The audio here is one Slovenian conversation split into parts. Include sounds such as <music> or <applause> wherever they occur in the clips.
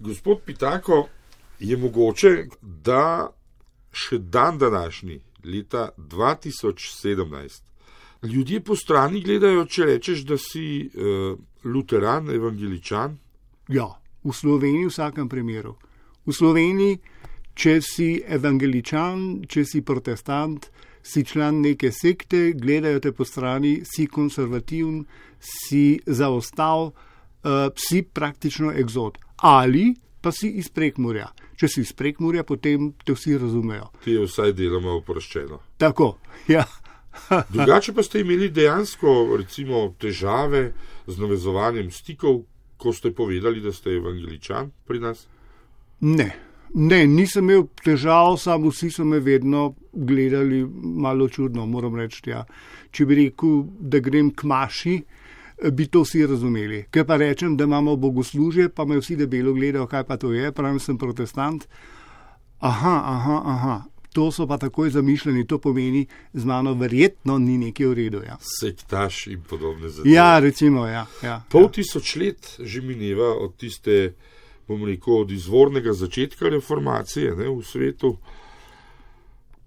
Gospod Pitako, je mogoče, da še dan današnji, leta 2017, ljudje po strani gledajo, če rečeš, da si uh, luteran, evangeličan? Ja, v Sloveniji v vsakem primeru. V Sloveniji, če si evangeličan, če si protestant, si član neke sekte, gledajo te po strani, si konservativen, si zaostal, uh, si praktično egzot. Ali pa si iz prekmurja. Če si iz prekmurja, potem te vsi razumejo. Ti je vsaj deloma oproščeno. Tako, ja. <laughs> Drugače pa ste imeli dejansko recimo, težave z navezovanjem stikov, ko ste povedali, da ste evangeličan pri nas? Ne, ne nisem imel težav, samo vsi so me vedno gledali malo čudno, moram reči. Ja. Če bi rekel, da grem k maši, bi to vsi razumeli. Ker pa rečem, da imamo bogoslužje, pa me vsi debelo gledajo, kaj pa to je, pravim, sem protestant. Aha, aha, aha. To so pa takoj zamišljeni, to pomeni, z mano verjetno ni nekaj v redu. Ja. Sektaš in podobne zadeve. Ja, recimo, ja. ja Pol ja. tisoč let že mineva od tiste, bom rekel, od izvornega začetka reformacije ne, v svetu.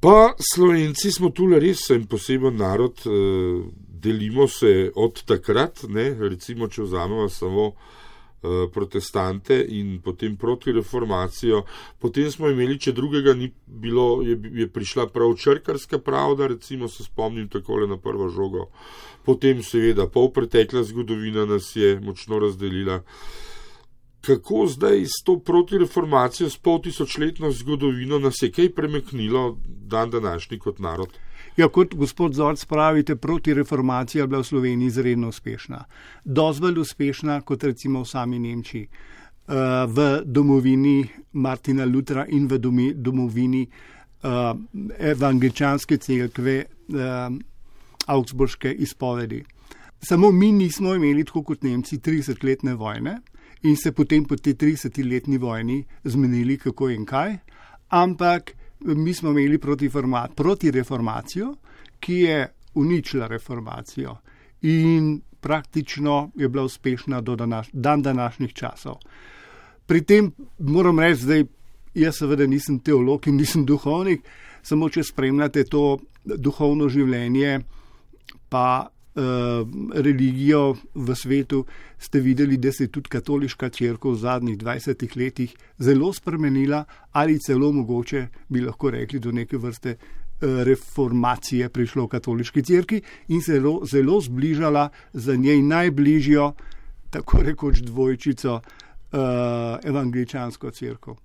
Pa Slovenci smo tu res en poseben narod, eh, delimo se od takrat, ne, recimo, če vzamemo samo eh, protestante in potem proti reformacijo. Potem smo imeli, če drugega ni bilo, je, je prišla prav črkarska pravda, recimo se spomnim takole na prvo žogo. Potem seveda pol pretekla zgodovina nas je močno razdelila. Kako zdaj s to protireformacijo, s pol tisočletno zgodovino nas je kaj premeknilo dan današnji kot narod? Ja, kot gospod Zorc pravite, protireformacija je bila v Sloveniji izredno uspešna. Dozvolj uspešna kot recimo v sami Nemčiji, v domovini Martina Lutra in v domovini evangeličanske cerkve Augsburške izpovedi. Samo mi nismo imeli, tako kot Nemci, 30-letne vojne in se potem po tej 30-letni vojni zmenili, kako in kaj, ampak mi smo imeli proti reformacijo, ki je uničila reformacijo in praktično je bila uspešna do današ, dan današnjih časov. Pri tem moram reči, da jaz seveda nisem teolog in nisem duhovnik, samo če spremljate to duhovno življenje, pa religijo v svetu, ste videli, da se je tudi katoliška crkva v zadnjih 20 letih zelo spremenila, ali celo mogoče bi lahko rekli do neke vrste uh, reformacije prišlo v katoliški crkvi in se zelo, zelo zbližala za njej najbližjo, tako rekoč dvojčico, uh, evangeličansko crkvo.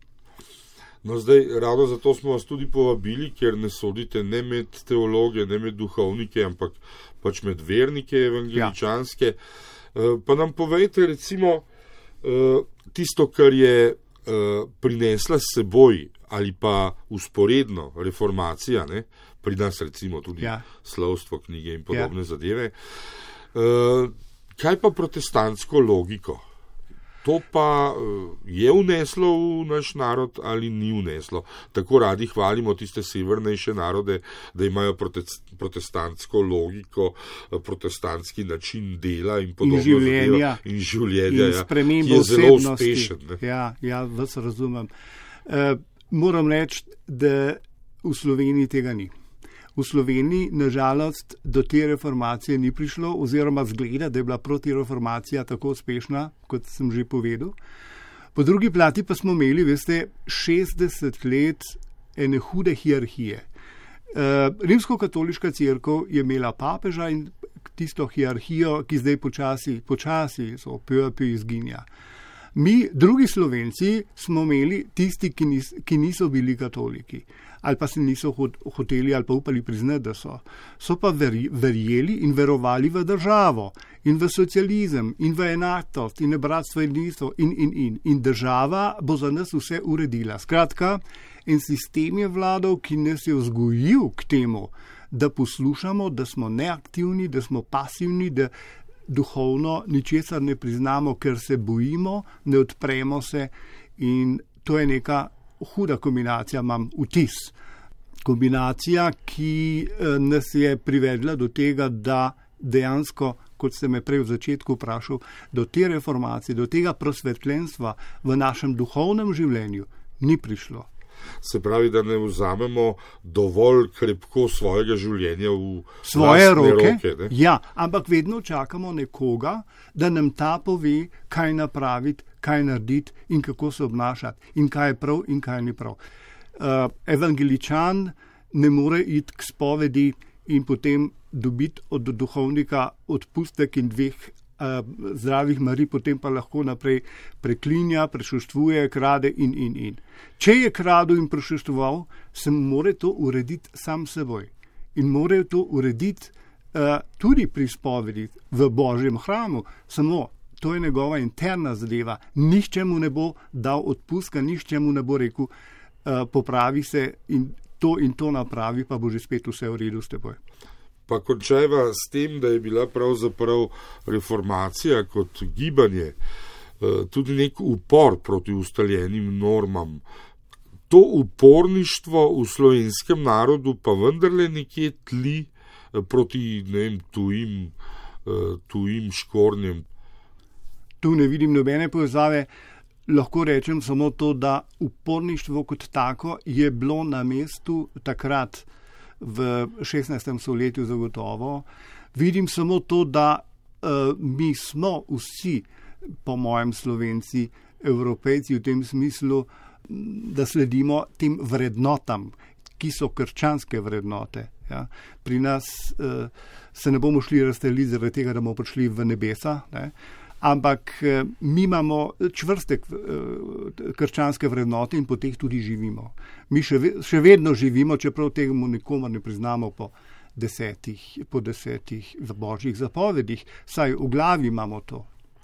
No, zdaj, ravno zato smo vas tudi povabili, ker ne sodite ne med teologe, ne med duhovnike, ampak pač med vernike evangeličanske. Ja. Pa nam povejte, recimo, eh, tisto, kar je eh, prinesla s seboj ali pa usporedno reformacija, ne? pri nas recimo tudi ja. slovstvo, knjige in podobne ja. zadeve. Eh, kaj pa protestantsko logiko? To pa eh, je vneslo v naš narod ali ni vneslo. Tako radi hvalimo tiste severnejše narode, da imajo protestantsko logiko, eh, protestantski način dela in podobno. In življenja. In življenja, in ja, ki je zelo uspešen. Ne? Ja, ja, vas razumem. E, moram reči, da v Sloveniji tega ni. V Sloveniji, nažalost, do te reformacije ni prišlo, oziroma zgleda, da je bila protireformacija tako uspešna, kot sem že povedal. Po drugi plati pa smo imeli, veste, 60 let ene hude hierarhije. Uh, Rimsko-katoliška crkva je imela papeža in tisto hierarhijo, ki zdaj počasi, počasi so POP izginja. Mi, drugi slovenci, smo imeli tisti, ki, nis, ki niso bili katoliki ali pa se niso hoteli ali pa upali priznati, da so. So pa verjeli in verovali v državo in v socializem in v enakost in v bratstvo in niso in, in, in. In država bo za nas vse uredila. Skratka, en sistem je vladal, ki nas je vzgojil k temu, da poslušamo, da smo neaktivni, da smo pasivni, da duhovno ničesar ne priznamo, ker se bojimo, ne odpremo se in to je neka huda kombinacija, imam vtis. Kombinacija, ki eh, nas je privedla do tega, da dejansko kot ste me prej v začetku vprašali, do te reformacije, do tega prosvetljenstva v našem duhovnem življenju ni prišlo. Se pravi, da ne vzamemo dovolj krepko svojega življenja v svoje roke. roke ja, ampak vedno čakamo nekoga, da nam ta pove, kaj napraviti, kaj narediti in kako se obnašati, in kaj je prav in kaj ni prav. Uh, evangeličan ne more iti k spovedi in potem dobiti od duhovnika odpustek in dveh zdravih mari, potem pa lahko naprej preklinja, prešuštvuje, krade in, in, in. Če je kradel in prešuštvoval, se mora to urediti sam seboj in mora to urediti uh, tudi pri spovedi v Božjem hramu. Samo to je njegova interna zadeva. Nihče mu ne bo dal odpuska, nihče mu ne bo rekel, uh, popravi se in to in to napravi, pa bo že spet vse v redu s teboj pa končajva s tem, da je bila pravzaprav reformacija kot gibanje eh, tudi nek upor proti ustaljenim normam. To uporništvo v slovenskem narodu pa vendarle nekje tli eh, proti vem, tujim, eh, tujim škornjem. Tu ne vidim nobene povezave. Lahko rečem samo to, da uporništvo kot tako je bilo na mestu takrat, v 16. stoletju zagotovo. Vidim samo to, da uh, mi smo vsi, po mojem, slovenci, evropejci v tem smislu, da sledimo tem vrednotam, ki so krščanske vrednote. Ja. Pri nas uh, se ne bomo šli razdeliti zaradi tega, da bomo prišli v nebesa. Ne ampak eh, mi imamo čvrste eh, krščanske vrednote in po teh tudi živimo. Mi še, še vedno živimo, čeprav tega mu nikomu ne priznamo po desetih, po desetih božjih zapovedih, saj v glavi imamo to.